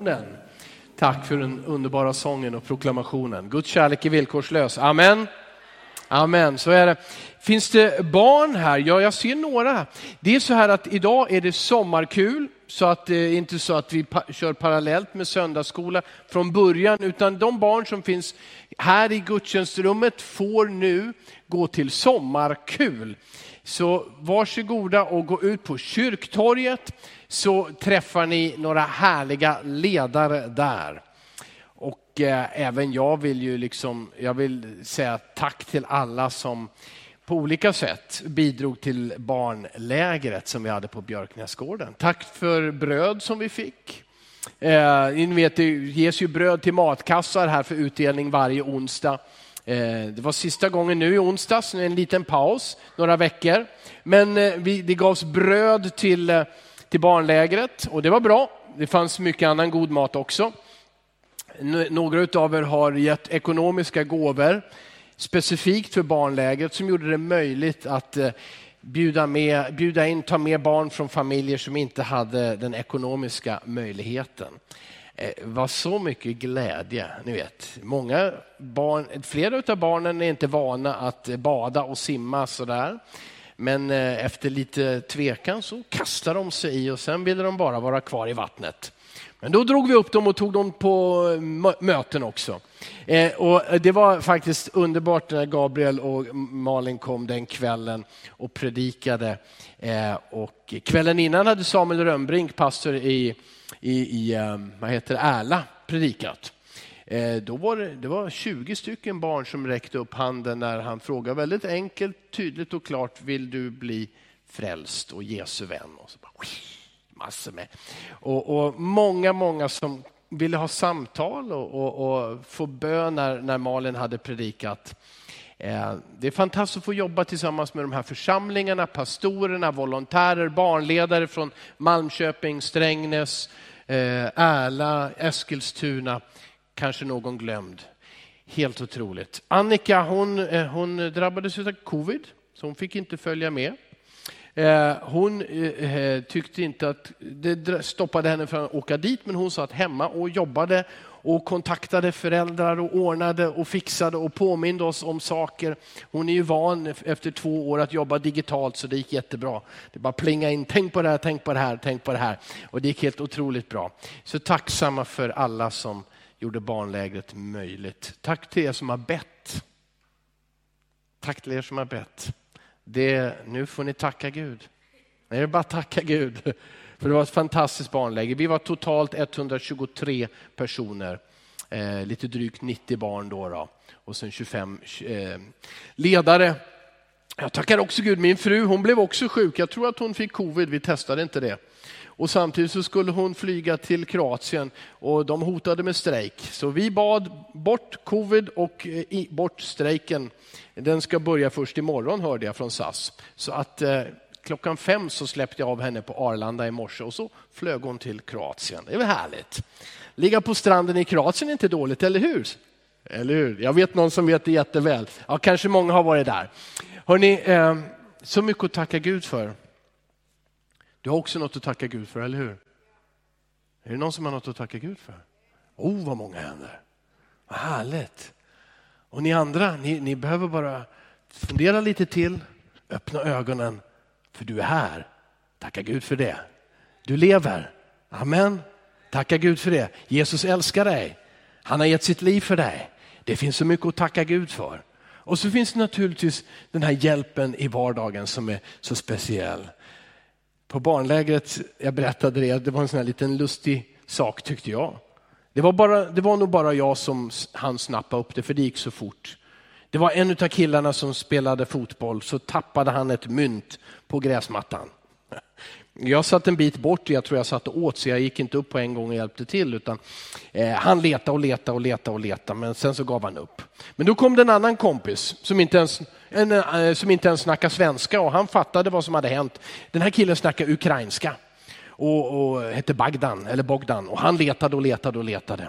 proklamationen. Tack för den underbara sången och proklamationen. Guds kärlek är villkorslös. Amen. Amen, så är det. Finns det barn här? Ja, jag ser några. Det är så här att idag är det sommarkul, så att det är inte så att vi kör parallellt med söndagsskola från början, utan de barn som finns här i gudstjänstrummet får nu gå till sommarkul. Så varsågoda och gå ut på kyrktorget så träffar ni några härliga ledare där. Och eh, även jag vill ju liksom, jag vill säga tack till alla som på olika sätt bidrog till barnlägret som vi hade på Björknäsgården. Tack för bröd som vi fick. Eh, ni vet, det ges ju bröd till matkassar här för utdelning varje onsdag. Eh, det var sista gången nu i onsdags, en liten paus, några veckor. Men eh, det gavs bröd till, eh, till barnlägret och det var bra. Det fanns mycket annan god mat också. Några av er har gett ekonomiska gåvor specifikt för barnlägret som gjorde det möjligt att bjuda, med, bjuda in, ta med barn från familjer som inte hade den ekonomiska möjligheten. Eh, var så mycket glädje. Ni vet, många barn, flera av barnen är inte vana att bada och simma sådär. Men eh, efter lite tvekan så kastade de sig i och sen ville de bara vara kvar i vattnet. Men då drog vi upp dem och tog dem på eh, möten också. Eh, och det var faktiskt underbart när Gabriel och Malin kom den kvällen och predikade. Eh, och kvällen innan hade Samuel Rönnbrink, pastor i, i, i ehm, vad heter det, Ärla, predikat. Eh, då var det, det var 20 stycken barn som räckte upp handen när han frågade väldigt enkelt, tydligt och klart, vill du bli frälst och Jesu vän? Och så bara, massor med. Och, och många, många som ville ha samtal och, och, och få bön när, när Malin hade predikat. Eh, det är fantastiskt att få jobba tillsammans med de här församlingarna, pastorerna, volontärer, barnledare från Malmköping, Strängnäs, eh, Ärla, Eskilstuna, kanske någon glömd. Helt otroligt. Annika hon, eh, hon drabbades av covid, så hon fick inte följa med. Hon tyckte inte att det stoppade henne från att åka dit, men hon satt hemma och jobbade och kontaktade föräldrar och ordnade och fixade och påminde oss om saker. Hon är ju van efter två år att jobba digitalt så det gick jättebra. Det bara plinga in, tänk på det här, tänk på det här, tänk på det här. Och det gick helt otroligt bra. Så tacksamma för alla som gjorde barnlägret möjligt. Tack till er som har bett. Tack till er som har bett det, nu får ni tacka Gud. Det är bara tacka Gud. För det var ett fantastiskt barnläger. Vi var totalt 123 personer, eh, lite drygt 90 barn då, då. och sen 25 eh, ledare. Jag tackar också Gud, min fru hon blev också sjuk. Jag tror att hon fick covid, vi testade inte det. Och samtidigt så skulle hon flyga till Kroatien och de hotade med strejk. Så vi bad bort covid och eh, bort strejken. Den ska börja först imorgon hörde jag från SAS. Så att eh, klockan fem så släppte jag av henne på Arlanda i morse och så flög hon till Kroatien. Det är väl härligt. Ligga på stranden i Kroatien är inte dåligt, eller hur? Eller hur? Jag vet någon som vet det jätteväl. Ja, kanske många har varit där. Hörrni, eh, så mycket att tacka Gud för. Du har också något att tacka Gud för, eller hur? Är det någon som har något att tacka Gud för? Oh, vad många händer. Vad härligt. Och ni andra, ni, ni behöver bara fundera lite till, öppna ögonen, för du är här. Tacka Gud för det. Du lever. Amen. Tacka Gud för det. Jesus älskar dig. Han har gett sitt liv för dig. Det finns så mycket att tacka Gud för. Och så finns det naturligtvis den här hjälpen i vardagen som är så speciell på barnlägret, jag berättade det, det var en sån här liten lustig sak tyckte jag. Det var, bara, det var nog bara jag som hann snappa upp det, för det gick så fort. Det var en av killarna som spelade fotboll, så tappade han ett mynt på gräsmattan. Jag satt en bit bort, jag tror jag satt och åt, så jag gick inte upp på en gång och hjälpte till, utan eh, han letade och letade och letade och letade, men sen så gav han upp. Men då kom det en annan kompis som inte ens, en, eh, som inte ens snackade svenska och han fattade vad som hade hänt. Den här killen snackade ukrainska och, och hette Bagdan, eller Bogdan, och han letade och letade och letade.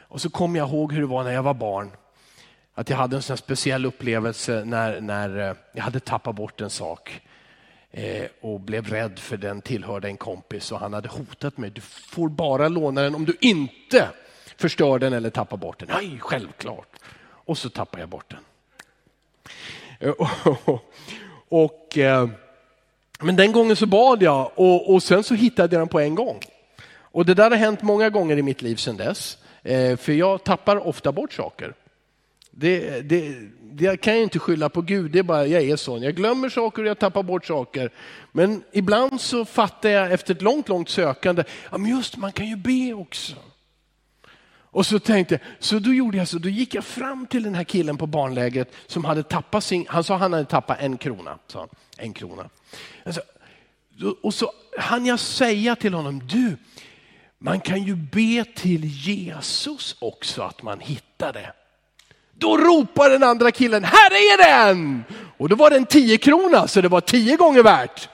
Och så kom jag ihåg hur det var när jag var barn. Att jag hade en sån speciell upplevelse när, när eh, jag hade tappat bort en sak. eh, och blev rädd för den tillhörde en kompis och han hade hotat mig. Du får bara låna den om du inte förstör den eller tappar bort den. Nej, självklart. Och så tappar jag bort den. och, eh, men den gången så bad jag och, och sen så hittade jag den på en gång. Och det där har hänt många gånger i mitt liv sedan dess. Eh, för jag tappar ofta bort saker. Det, det, det kan jag inte skylla på Gud, det är bara jag är sån. Jag glömmer saker och jag tappar bort saker. Men ibland så fattar jag efter ett långt, långt sökande, ja men just man kan ju be också. Och så tänkte så då gjorde jag så, då gick jag fram till den här killen på barnlägret som hade tappat sin, han sa han hade tappat en krona. Sa en krona. Alltså, och så hann jag säga till honom, du, man kan ju be till Jesus också att man hittar det. Då ropar den andra killen, här är den! Och då var det en tio krona så det var tio gånger värt.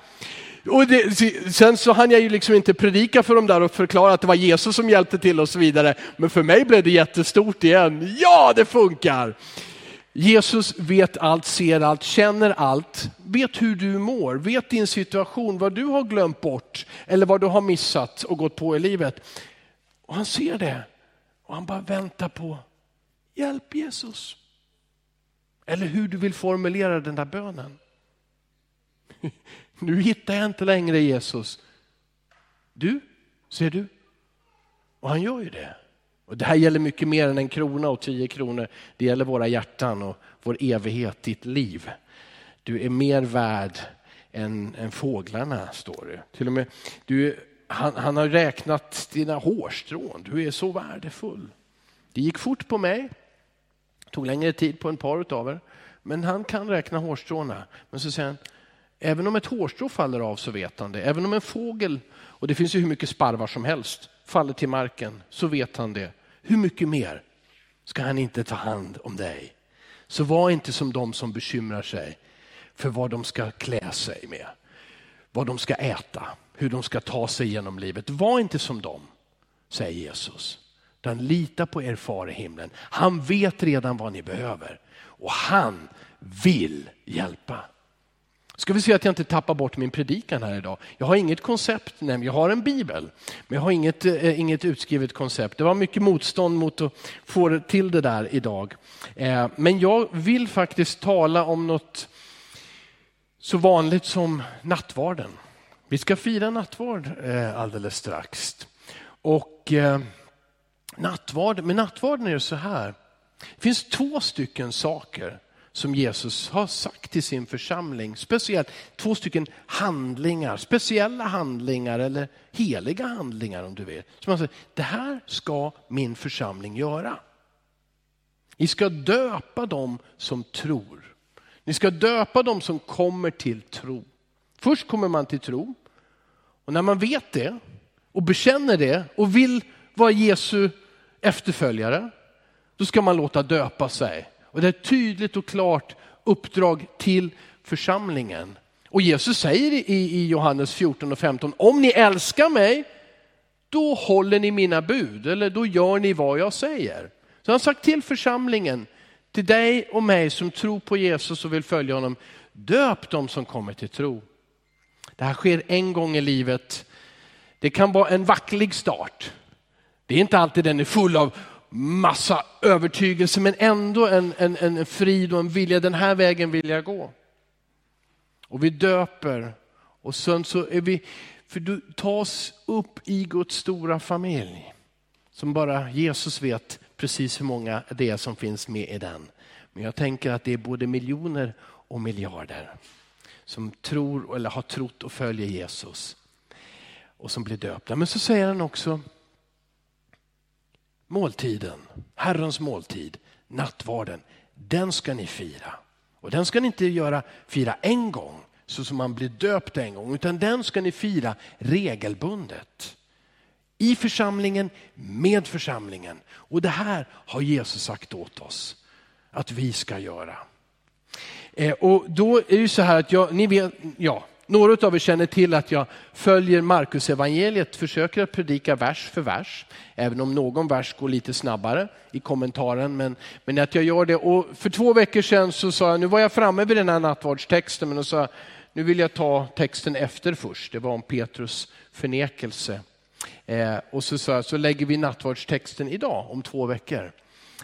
Och det, sen så hann jag ju liksom inte predika för dem där och förklara att det var Jesus som hjälpte till och så vidare. Men för mig blev det jättestort igen. Ja, det funkar! Jesus vet allt, ser allt, känner allt, vet hur du mår, vet din situation, vad du har glömt bort eller vad du har missat och gått på i livet. Och han ser det och han bara väntar på hjälp Jesus. Eller hur du vill formulera den där bönen. Nu hittar jag inte längre Jesus. Du, ser du? Och han gör ju det. Och det här gäller mycket mer än en krona och tio kronor. Det gäller våra hjärtan och vår evighet, ditt liv. Du är mer värd än, än fåglarna, står det. Till och med, du, han, han har räknat dina hårstrån. Du är så värdefull. Det gick fort på mig. Det tog längre tid på en par av er. Men han kan räkna hårstråna. Men så säger han, även om ett hårstrå faller av så vet han det. Även om en fågel, och det finns ju hur mycket sparvar som helst, faller till marken så vet han det. Hur mycket mer ska han inte ta hand om dig? Så var inte som de som bekymrar sig för vad de ska klä sig med, vad de ska äta, hur de ska ta sig genom livet. Var inte som dem, säger Jesus. Utan lita på er far i himlen. Han vet redan vad ni behöver och han vill hjälpa. Ska vi se att jag inte tappar bort min predikan här idag. Jag har inget koncept, nej, jag har en bibel, men jag har inget, eh, inget utskrivet koncept. Det var mycket motstånd mot att få till det där idag. Eh, men jag vill faktiskt tala om något så vanligt som nattvarden. Vi ska fira nattvard eh, alldeles strax. Och eh, nattvard, med nattvarden är det så här. Det finns två stycken saker som Jesus har sagt till sin församling. Speciellt två stycken handlingar, speciella handlingar eller heliga handlingar om du vill. Som han säger, det här ska min församling göra. Ni ska döpa dem som tror. Ni ska döpa dem som kommer till tro. Först kommer man till tro och när man vet det och bekänner det och vill vara Jesu efterföljare, då ska man låta döpa sig. Och det är ett tydligt och klart uppdrag till församlingen. Och Jesus säger i, i Johannes 14 och 15, om ni älskar mig, då håller ni mina bud, eller då gör ni vad jag säger. Så han har sagt till församlingen, till dig och mig som tror på Jesus och vill följa honom, döp dem som kommer till tro. Det här sker en gång i livet. Det kan vara en vacklig start. Det är inte alltid den är full av massa övertygelse men ändå en, en, en frid och en vilja, den här vägen vill jag gå. Och vi döper och sen så är vi, för du tas upp i Guds stora familj. Som bara Jesus vet precis hur många det är som finns med i den. Men jag tänker att det är både miljoner och miljarder som tror eller har trott och följer Jesus och som blir döpta. Men så säger han också, måltiden, Herrens måltid, nattvarden, den ska ni fira. Och den ska ni inte göra, fira en gång, så som man blir döpt en gång, utan den ska ni fira regelbundet. I församlingen, med församlingen. Och det här har Jesus sagt åt oss att vi ska göra. Eh, och då är det så här att jag, ni vet, ja, några av er känner till att jag följer Markus evangeliet, försöker att predika vers för vers, även om någon vers går lite snabbare i kommentaren. Men, men att jag gör det. Och för två veckor sedan så sa jag, nu var jag framme vid den här nattvardstexten, men då sa jag, nu vill jag ta texten efter först. Det var om Petrus förnekelse. Eh, och så, sa jag, så lägger vi nattvardstexten idag om två veckor.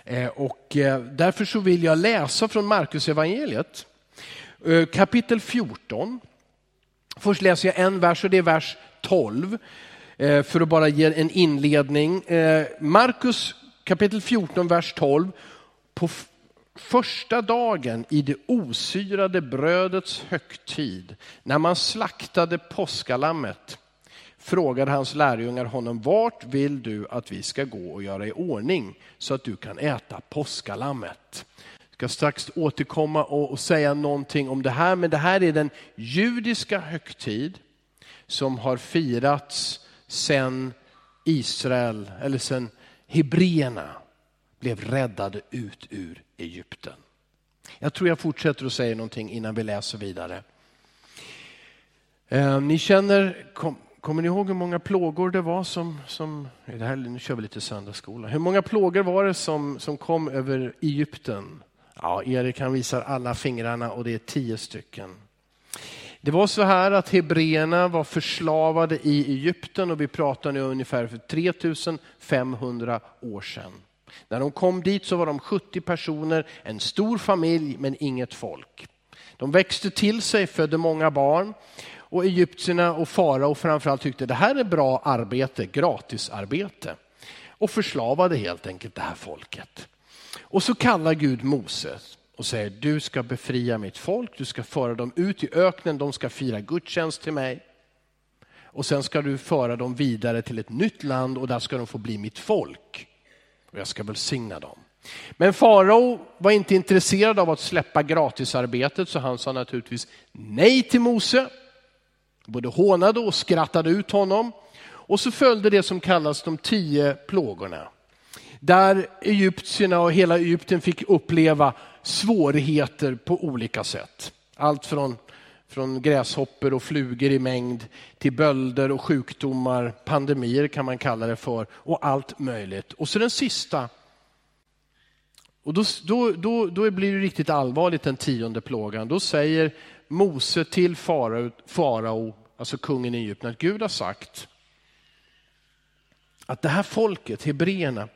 Eh, och eh, därför så vill jag läsa från Markus evangeliet eh, kapitel 14. Först läser jag en vers och det är vers 12 eh, för att bara ge en inledning. Eh, Markus kapitel 14, vers 12. På första dagen i det osyrade brödets högtid, när man slaktade påskalammet, frågade hans lärjungar honom, vart vill du att vi ska gå och göra i ordning så att du kan äta påskalammet? Jag ska strax återkomma och säga någonting om det här, men det här är den judiska högtid som har firats sedan Israel, eller sedan hebreerna blev räddade ut ur Egypten. Jag tror jag fortsätter att säga någonting innan vi läser vidare. Eh, ni känner, kom, kommer ni ihåg hur många plågor det var som, som det här, nu kör vi lite söndagsskola. Hur många plågor var det som, som kom över Egypten? Ja, Erik han visar alla fingrarna och det är tio stycken. Det var så här att hebreerna var förslavade i Egypten och vi pratar nu ungefär för 3500 år sedan. När de kom dit så var de 70 personer, en stor familj men inget folk. De växte till sig, födde många barn och egyptierna och farao framförallt tyckte det här är bra arbete, gratisarbete. Och förslavade helt enkelt det här folket. Och så kallar Gud Moses och säger du ska befria mitt folk, du ska föra dem ut i öknen, de ska fira gudstjänst till mig. Och sen ska du föra dem vidare till ett nytt land och där ska de få bli mitt folk och jag ska välsigna dem. Men farao var inte intresserad av att släppa gratisarbetet så han sa naturligtvis nej till Mose. Både hånade och skrattade ut honom. Och så följde det som kallas de tio plågorna. Där egyptierna och hela Egypten fick uppleva svårigheter på olika sätt. Allt från, från gräshoppor och flugor i mängd till bölder och sjukdomar, pandemier kan man kalla det för och allt möjligt. Och så den sista, och då, då, då, då blir det riktigt allvarligt den tionde plågan. Då säger Mose till farao, farao alltså kungen i Egypten, att Gud har sagt att det här folket, hebreerna,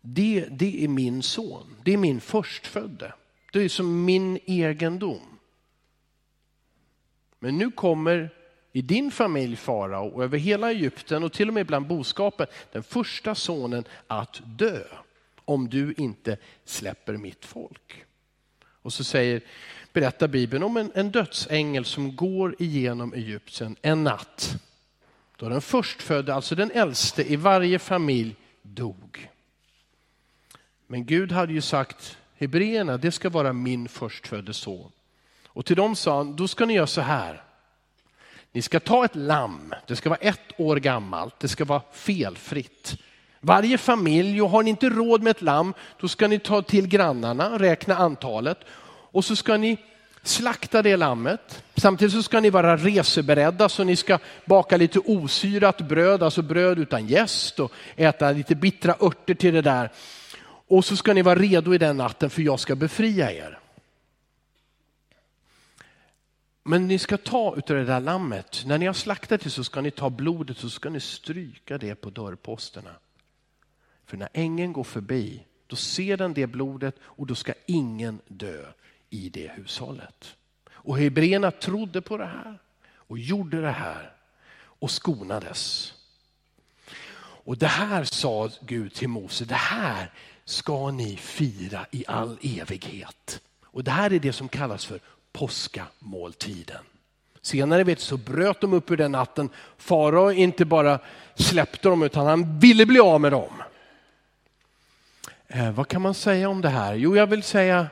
det, det är min son, det är min förstfödde. Det är som min egendom. Men nu kommer i din familj farao och över hela Egypten och till och med bland boskapen den första sonen att dö om du inte släpper mitt folk. Och så säger, berättar Bibeln om en, en dödsängel som går igenom Egypten en natt. Då den förstfödde, alltså den äldste i varje familj, dog. Men Gud hade ju sagt, hebreerna, det ska vara min förstfödde son. Och till dem sa han, då ska ni göra så här. Ni ska ta ett lamm, det ska vara ett år gammalt, det ska vara felfritt. Varje familj, och har ni inte råd med ett lamm, då ska ni ta till grannarna, räkna antalet och så ska ni slakta det lammet. Samtidigt så ska ni vara reseberedda så ni ska baka lite osyrat bröd, alltså bröd utan gäst och äta lite bittra örter till det där. Och så ska ni vara redo i den natten för jag ska befria er. Men ni ska ta utav det där lammet. När ni har slaktat det så ska ni ta blodet och så ska ni stryka det på dörrposterna. För när ängeln går förbi, då ser den det blodet och då ska ingen dö i det hushållet. Och hebreerna trodde på det här och gjorde det här och skonades. Och det här sa Gud till Mose, det här ska ni fira i all evighet. Och det här är det som kallas för påskamåltiden. Senare vet så bröt de upp ur den natten. Farao inte bara släppte dem utan han ville bli av med dem. Eh, vad kan man säga om det här? Jo, jag vill säga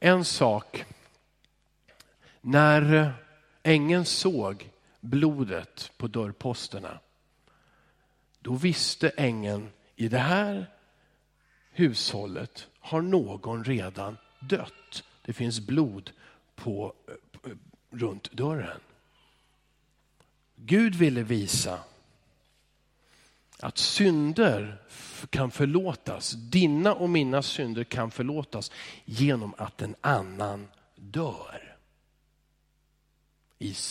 en sak. När eh, ängeln såg blodet på dörrposterna, då visste ängeln i det här hushållet har någon redan dött. Det finns blod på, eh, runt dörren. Gud ville visa att synder kan förlåtas. Dina och mina synder kan förlåtas genom att en annan dör.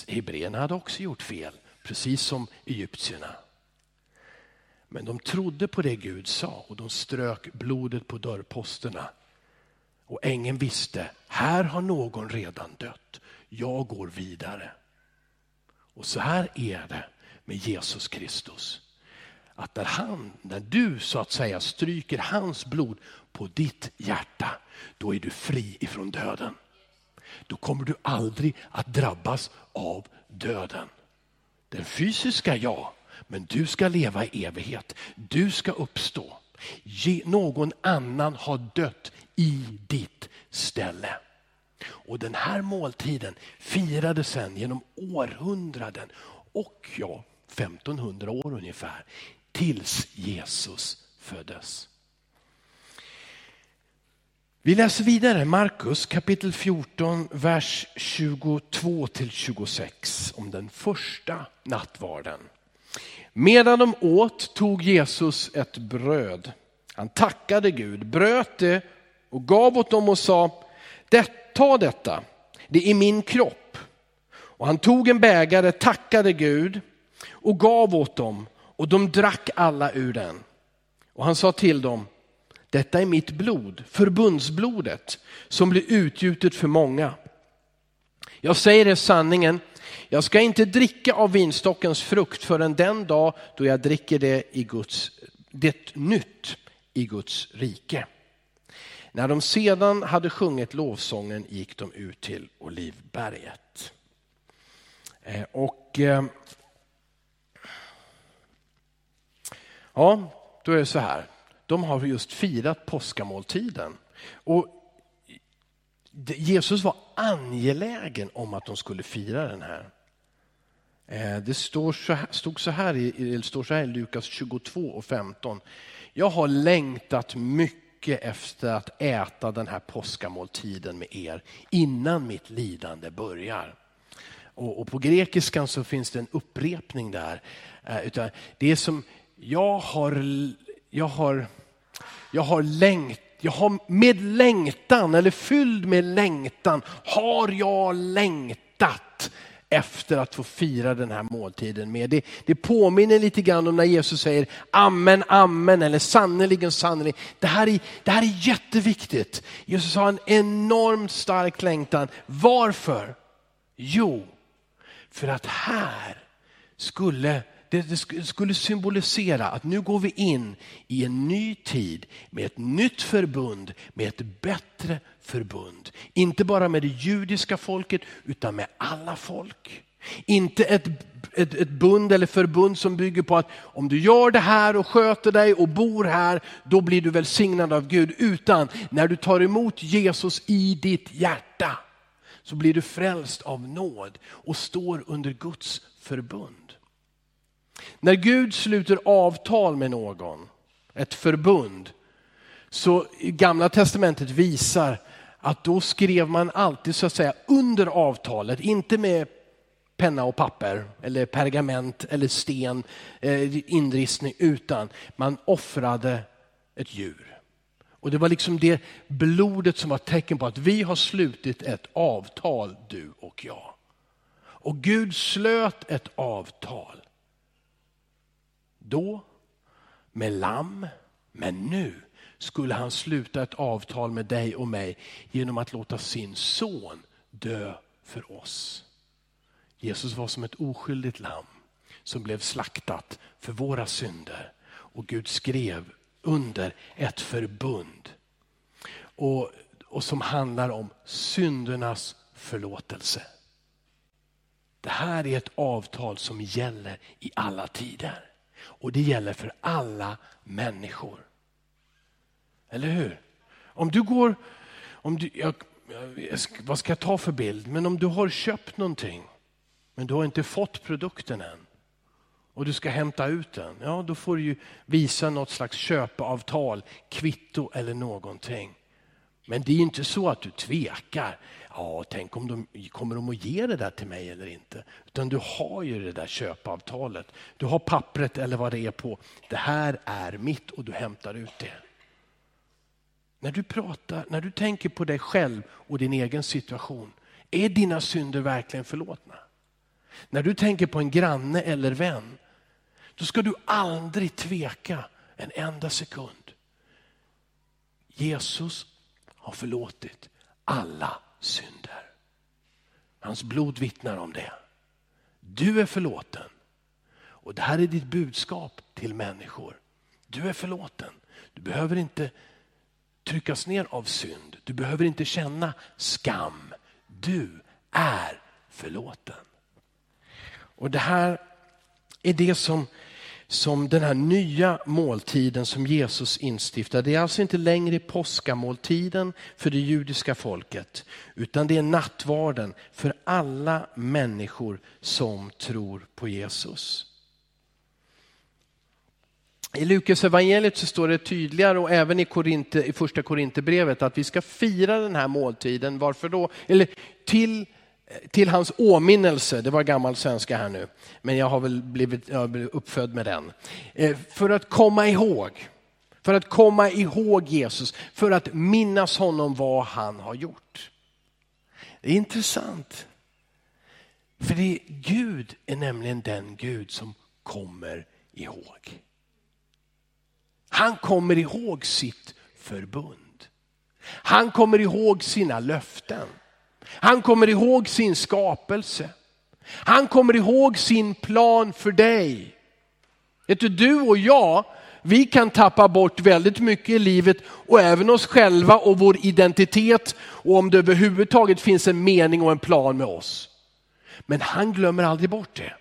Hebreerna hade också gjort fel, precis som egyptierna. Men de trodde på det Gud sa och de strök blodet på dörrposterna. Och ängeln visste, här har någon redan dött. Jag går vidare. Och så här är det med Jesus Kristus. Att när, han, när du så att säga stryker hans blod på ditt hjärta, då är du fri ifrån döden. Då kommer du aldrig att drabbas av döden. Den fysiska ja, men du ska leva i evighet. Du ska uppstå. Någon annan har dött i ditt ställe. Och den här måltiden firades sen genom århundraden och ja, 1500 år ungefär, tills Jesus föddes. Vi läser vidare Markus kapitel 14, vers 22 till 26 om den första nattvarden. Medan de åt tog Jesus ett bröd. Han tackade Gud, bröt det och gav åt dem och sa, ta detta, det är min kropp. Och han tog en bägare, tackade Gud och gav åt dem och de drack alla ur den. Och han sa till dem, detta är mitt blod, förbundsblodet, som blir utgjutet för många. Jag säger er sanningen, jag ska inte dricka av vinstockens frukt förrän den dag då jag dricker det, i Guds, det nytt i Guds rike. När de sedan hade sjungit lovsången gick de ut till Olivberget. Eh, och eh, ja, då är det så här. De har just firat påskamåltiden. Och Jesus var angelägen om att de skulle fira den här. Eh, det står så här, stod så här, i, står så här i Lukas 22 och 15. Jag har längtat mycket efter att äta den här påskamåltiden med er innan mitt lidande börjar. Och, och på grekiskan så finns det en upprepning där. Eh, utan det är som, jag har, jag har, jag har längt jag har med längtan, eller fylld med längtan, har jag längtat efter att få fira den här måltiden med. Det, det påminner lite grann om när Jesus säger amen, amen eller sannerligen, sannerligen. Det här, är, det här är jätteviktigt. Jesus har en enormt stark längtan. Varför? Jo, för att här skulle det skulle symbolisera att nu går vi in i en ny tid med ett nytt förbund, med ett bättre förbund. Inte bara med det judiska folket utan med alla folk. Inte ett, ett, ett bund eller förbund som bygger på att om du gör det här och sköter dig och bor här, då blir du välsignad av Gud. Utan när du tar emot Jesus i ditt hjärta så blir du frälst av nåd och står under Guds förbund. När Gud sluter avtal med någon, ett förbund, så i gamla testamentet visar att då skrev man alltid så att säga under avtalet, inte med penna och papper eller pergament eller sten, eh, inristning, utan man offrade ett djur. Och det var liksom det blodet som var tecken på att vi har slutit ett avtal, du och jag. Och Gud slöt ett avtal. Då med lamm, men nu skulle han sluta ett avtal med dig och mig genom att låta sin son dö för oss. Jesus var som ett oskyldigt lamm som blev slaktat för våra synder och Gud skrev under ett förbund och, och som handlar om syndernas förlåtelse. Det här är ett avtal som gäller i alla tider. Och det gäller för alla människor. Eller hur? Om du går, om du, jag, vad ska jag ta för bild? Men om du har köpt någonting men du har inte fått produkten än och du ska hämta ut den, ja då får du ju visa något slags köpeavtal, kvitto eller någonting. Men det är inte så att du tvekar. Ja, tänk om de kommer de att ge det där till mig eller inte. Utan du har ju det där köpavtalet. Du har pappret eller vad det är på. Det här är mitt och du hämtar ut det. När du pratar, när du tänker på dig själv och din egen situation, är dina synder verkligen förlåtna? När du tänker på en granne eller vän, då ska du aldrig tveka en enda sekund. Jesus har förlåtit alla synder. Hans blod vittnar om det. Du är förlåten. Och det här är ditt budskap till människor. Du är förlåten. Du behöver inte tryckas ner av synd. Du behöver inte känna skam. Du är förlåten. Och det här är det som, som den här nya måltiden som Jesus instiftar. Det är alltså inte längre påskamåltiden för det judiska folket, utan det är nattvarden för alla människor som tror på Jesus. I Lukas evangeliet så står det tydligare och även i, Korinthe, i första Korinthierbrevet att vi ska fira den här måltiden. Varför då? Eller till, till hans åminnelse, det var gammal svenska här nu, men jag har väl blivit, jag blivit uppfödd med den. Eh, för att komma ihåg, för att komma ihåg Jesus, för att minnas honom vad han har gjort. Det är intressant. För det, Gud är nämligen den Gud som kommer ihåg. Han kommer ihåg sitt förbund. Han kommer ihåg sina löften. Han kommer ihåg sin skapelse. Han kommer ihåg sin plan för dig. Vet du, du och jag, vi kan tappa bort väldigt mycket i livet och även oss själva och vår identitet och om det överhuvudtaget finns en mening och en plan med oss. Men han glömmer aldrig bort det.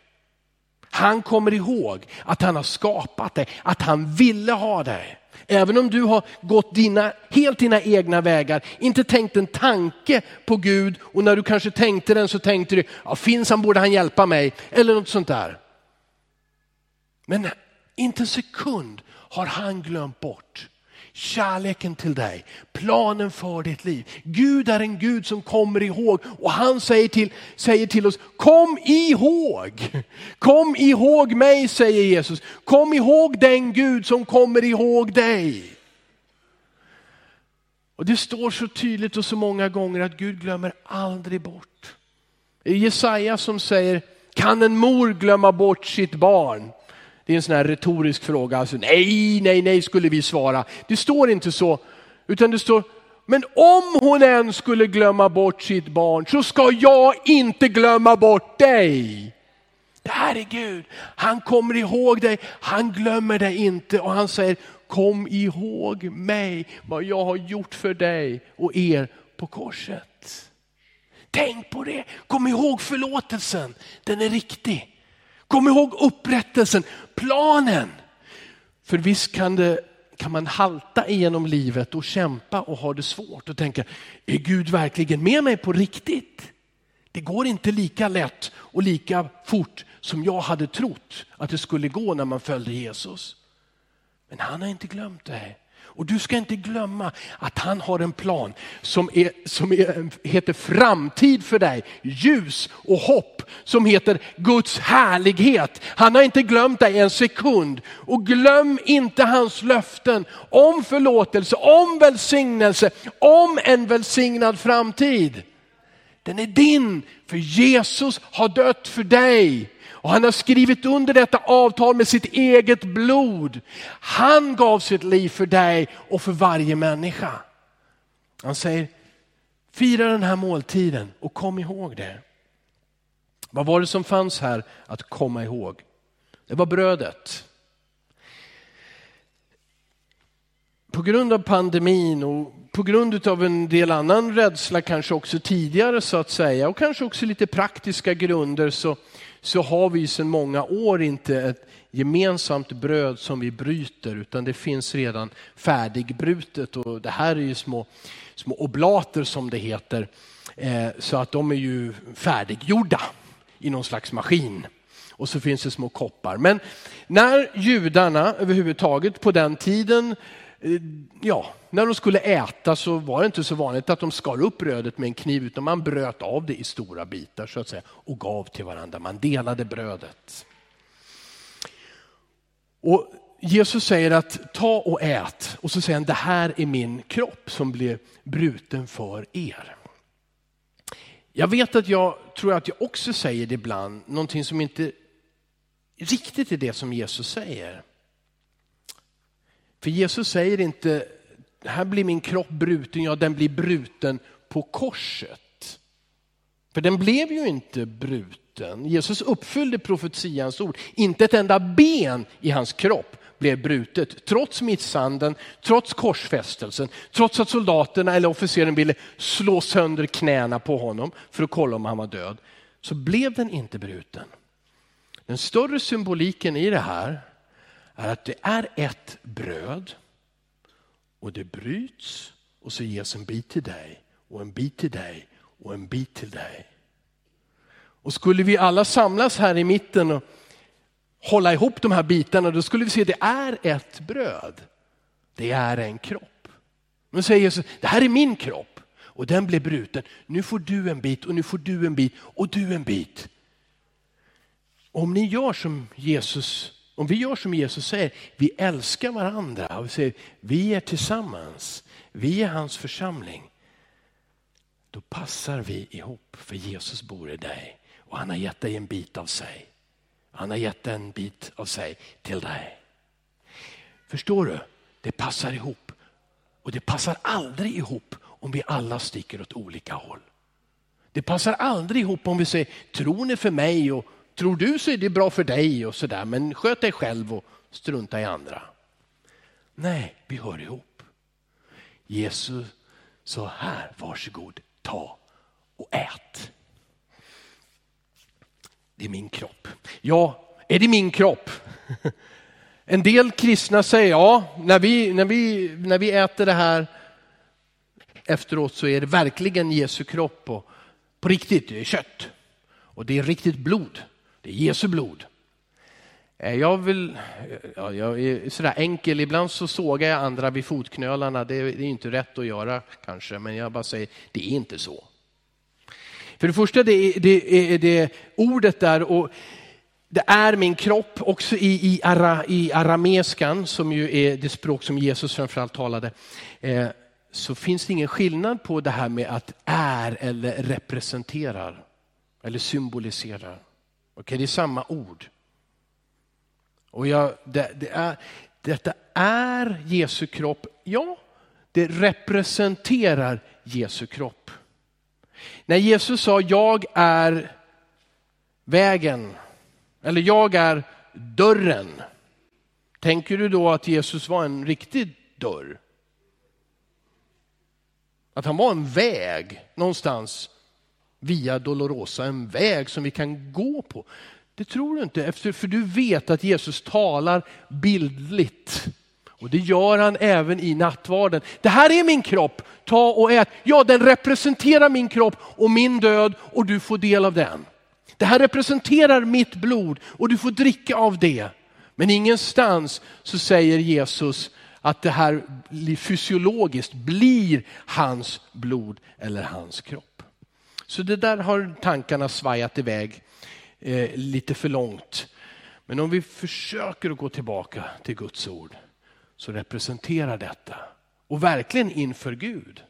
Han kommer ihåg att han har skapat dig, att han ville ha dig. Även om du har gått dina, helt dina egna vägar, inte tänkt en tanke på Gud och när du kanske tänkte den så tänkte du, ja, finns han borde han hjälpa mig, eller något sånt där. Men inte en sekund har han glömt bort kärleken till dig, planen för ditt liv. Gud är en Gud som kommer ihåg och han säger till, säger till oss, kom ihåg. Kom ihåg mig säger Jesus. Kom ihåg den Gud som kommer ihåg dig. Och Det står så tydligt och så många gånger att Gud glömmer aldrig bort. Det är Jesaja som säger, kan en mor glömma bort sitt barn? Det är en sån här retorisk fråga. Alltså, nej, nej, nej skulle vi svara. Det står inte så, utan det står, men om hon än skulle glömma bort sitt barn så ska jag inte glömma bort dig. Det här är Gud. Han kommer ihåg dig, han glömmer dig inte och han säger kom ihåg mig, vad jag har gjort för dig och er på korset. Tänk på det, kom ihåg förlåtelsen, den är riktig. Kom ihåg upprättelsen, planen. För visst kan, det, kan man halta igenom livet och kämpa och ha det svårt och tänka, är Gud verkligen med mig på riktigt? Det går inte lika lätt och lika fort som jag hade trott att det skulle gå när man följde Jesus. Men han har inte glömt det. Och du ska inte glömma att han har en plan som, är, som är, heter framtid för dig, ljus och hopp, som heter Guds härlighet. Han har inte glömt dig en sekund. Och glöm inte hans löften om förlåtelse, om välsignelse, om en välsignad framtid. Den är din, för Jesus har dött för dig. Och han har skrivit under detta avtal med sitt eget blod. Han gav sitt liv för dig och för varje människa. Han säger, fira den här måltiden och kom ihåg det. Vad var det som fanns här att komma ihåg? Det var brödet. På grund av pandemin och på grund av en del annan rädsla kanske också tidigare så att säga och kanske också lite praktiska grunder så, så har vi sedan många år inte ett gemensamt bröd som vi bryter utan det finns redan färdigbrutet och det här är ju små, små oblater som det heter. Eh, så att de är ju färdiggjorda i någon slags maskin. Och så finns det små koppar. Men när judarna överhuvudtaget på den tiden eh, ja, när de skulle äta så var det inte så vanligt att de skar upp brödet med en kniv utan man bröt av det i stora bitar så att säga och gav till varandra. Man delade brödet. Och Jesus säger att ta och ät och så säger han det här är min kropp som blev bruten för er. Jag vet att jag tror att jag också säger det ibland, någonting som inte riktigt är det som Jesus säger. För Jesus säger inte, här blir min kropp bruten, ja den blir bruten på korset. För den blev ju inte bruten. Jesus uppfyllde profetians ord. Inte ett enda ben i hans kropp blev brutet. Trots misshandeln, trots korsfästelsen, trots att soldaterna eller officeren ville slå sönder knäna på honom för att kolla om han var död, så blev den inte bruten. Den större symboliken i det här är att det är ett bröd och det bryts och så ges en bit till dig och en bit till dig och en bit till dig. Och skulle vi alla samlas här i mitten och hålla ihop de här bitarna, då skulle vi se att det är ett bröd. Det är en kropp. Men säger Jesus, det här är min kropp och den blev bruten. Nu får du en bit och nu får du en bit och du en bit. Om ni gör som Jesus, om vi gör som Jesus säger, vi älskar varandra och vi säger vi är tillsammans, vi är hans församling. Då passar vi ihop för Jesus bor i dig och han har gett dig en bit av sig. Han har gett en bit av sig till dig. Förstår du? Det passar ihop. Och det passar aldrig ihop om vi alla sticker åt olika håll. Det passar aldrig ihop om vi säger, tron är för mig och tror du så är det bra för dig och sådär, men sköt dig själv och strunta i andra. Nej, vi hör ihop. Jesus sa här, varsågod, ta och ät. Det är min kropp. Ja, är det min kropp? En del kristna säger ja, när vi, när vi, när vi äter det här efteråt så är det verkligen Jesu kropp och på riktigt, det är kött. Och det är riktigt blod. Det är Jesu blod. Eh, jag, vill, ja, jag är sådär enkel, ibland så sågar jag andra vid fotknölarna. Det är inte rätt att göra kanske, men jag bara säger, det är inte så. För det första, det är det, är det ordet där och det är min kropp, också i, i, ara, i arameskan som ju är det språk som Jesus framförallt talade. Eh, så finns det ingen skillnad på det här med att är eller representerar eller symboliserar. Okay, det är samma ord. Och jag, det, det är, detta är Jesu kropp. Ja, det representerar Jesu kropp. När Jesus sa jag är vägen, eller jag är dörren. Tänker du då att Jesus var en riktig dörr? Att han var en väg någonstans via Dolorosa, en väg som vi kan gå på. Det tror du inte, för du vet att Jesus talar bildligt. Och det gör han även i nattvarden. Det här är min kropp, ta och ät. Ja, den representerar min kropp och min död och du får del av den. Det här representerar mitt blod och du får dricka av det. Men ingenstans så säger Jesus att det här fysiologiskt blir hans blod eller hans kropp. Så det där har tankarna svajat iväg eh, lite för långt. Men om vi försöker att gå tillbaka till Guds ord så representerar detta, och verkligen inför Gud.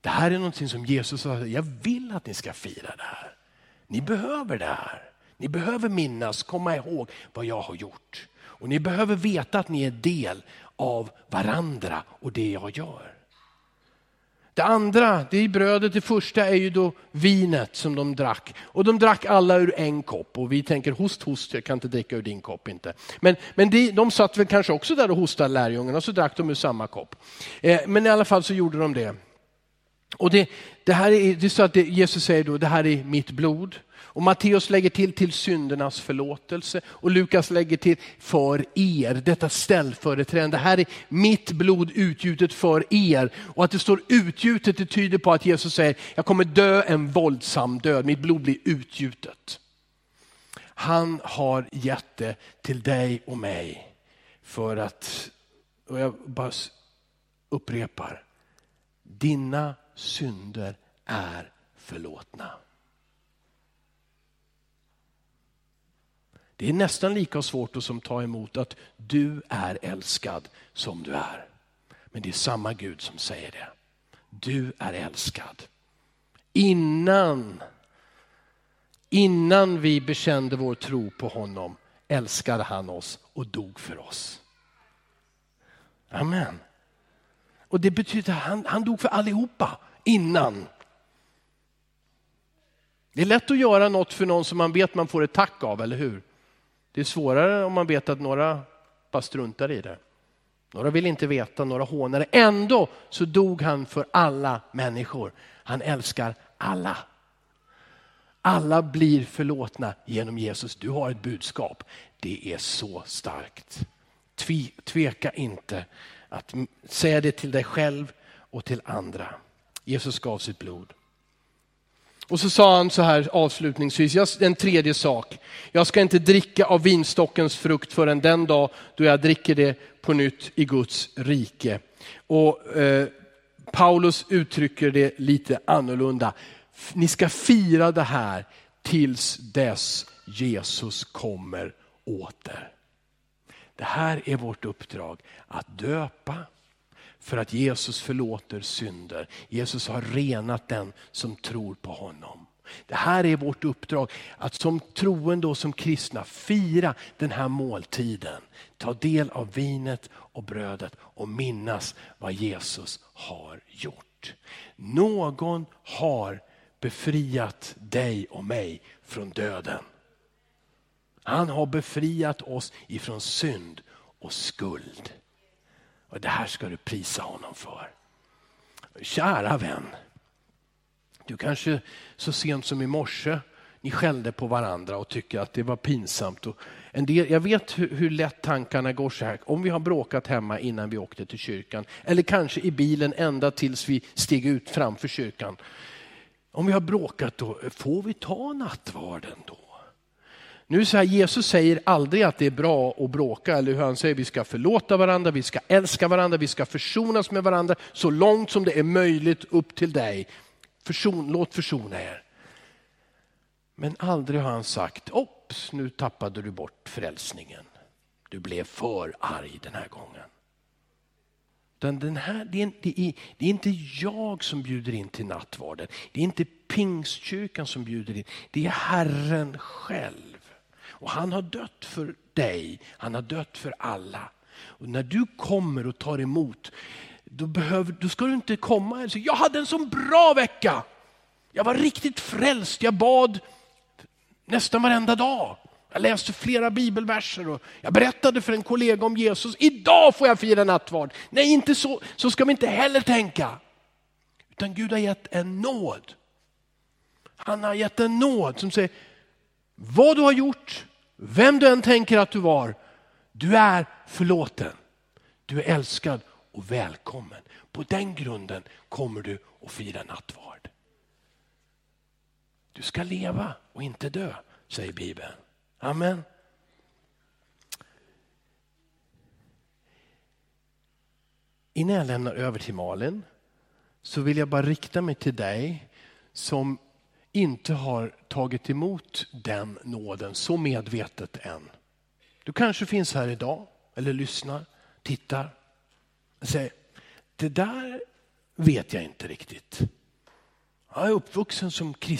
Det här är någonting som Jesus sa, jag vill att ni ska fira det här. Ni behöver det här. Ni behöver minnas, komma ihåg vad jag har gjort. Och ni behöver veta att ni är del av varandra och det jag gör. Det andra, det är brödet, det första är ju då vinet som de drack. Och de drack alla ur en kopp och vi tänker host, host, jag kan inte dricka ur din kopp inte. Men, men de, de satt väl kanske också där och hostade lärjungarna och så drack de ur samma kopp. Eh, men i alla fall så gjorde de det. Och det, det här är, det är så att det, Jesus säger då, det här är mitt blod. Och Matteus lägger till till syndernas förlåtelse och Lukas lägger till för er, detta ställföreträdande. Det här är mitt blod utgjutet för er. Och att det står utgjutet det tyder på att Jesus säger, jag kommer dö en våldsam död, mitt blod blir utgjutet. Han har gett det till dig och mig för att, och jag bara upprepar, dina synder är förlåtna. Det är nästan lika svårt att som ta emot att du är älskad som du är. Men det är samma Gud som säger det. Du är älskad. innan, innan vi bekände vår tro på honom älskade han oss och dog för oss. Amen. Och det betyder att han, han dog för allihopa innan. Det är lätt att göra något för någon som man vet man får ett tack av, eller hur? Det är svårare om man vet att några bara struntar i det. Några vill inte veta, några hånar det. Ändå så dog han för alla människor. Han älskar alla. Alla blir förlåtna genom Jesus. Du har ett budskap. Det är så starkt. Tveka inte att säga det till dig själv och till andra. Jesus gav sitt blod. Och så sa han så här avslutningsvis, en tredje sak. Jag ska inte dricka av vinstockens frukt förrän den dag då jag dricker det på nytt i Guds rike. Och eh, Paulus uttrycker det lite annorlunda. Ni ska fira det här tills dess Jesus kommer åter. Det här är vårt uppdrag, att döpa för att Jesus förlåter synder. Jesus har renat den som tror på honom. Det här är vårt uppdrag, att som troende och som kristna fira den här måltiden. Ta del av vinet och brödet och minnas vad Jesus har gjort. Någon har befriat dig och mig från döden. Han har befriat oss ifrån synd och skuld. Och Det här ska du prisa honom för. Kära vän, du kanske så sent som i morse ni skällde på varandra och tyckte att det var pinsamt. Och en del, jag vet hur, hur lätt tankarna går så här. Om vi har bråkat hemma innan vi åkte till kyrkan eller kanske i bilen ända tills vi steg ut framför kyrkan. Om vi har bråkat då, får vi ta nattvarden då? Nu så här, Jesus säger aldrig att det är bra att bråka, eller hur han säger vi ska förlåta varandra, vi ska älska varandra, vi ska försonas med varandra så långt som det är möjligt upp till dig. Förson, låt försona er. Men aldrig har han sagt, ops nu tappade du bort frälsningen. Du blev för arg den här gången. Den här, det, är, det, är, det är inte jag som bjuder in till nattvarden. Det är inte pingstkyrkan som bjuder in. Det är Herren själv. Och han har dött för dig, han har dött för alla. Och när du kommer och tar emot, då, behöver, då ska du inte komma och säga, jag hade en sån bra vecka. Jag var riktigt frälst, jag bad nästan varenda dag. Jag läste flera bibelverser och jag berättade för en kollega om Jesus. Idag får jag fira nattvard. Nej, inte så, så ska vi inte heller tänka. Utan Gud har gett en nåd. Han har gett en nåd som säger, vad du har gjort, vem du än tänker att du var, du är förlåten. Du är älskad och välkommen. På den grunden kommer du att fira nattvard. Du ska leva och inte dö, säger Bibeln. Amen. Innan jag lämnar över till Malin så vill jag bara rikta mig till dig som inte har tagit emot den nåden så medvetet än. Du kanske finns här idag eller lyssnar, tittar och säger, det där vet jag inte riktigt. Jag är uppvuxen som kristen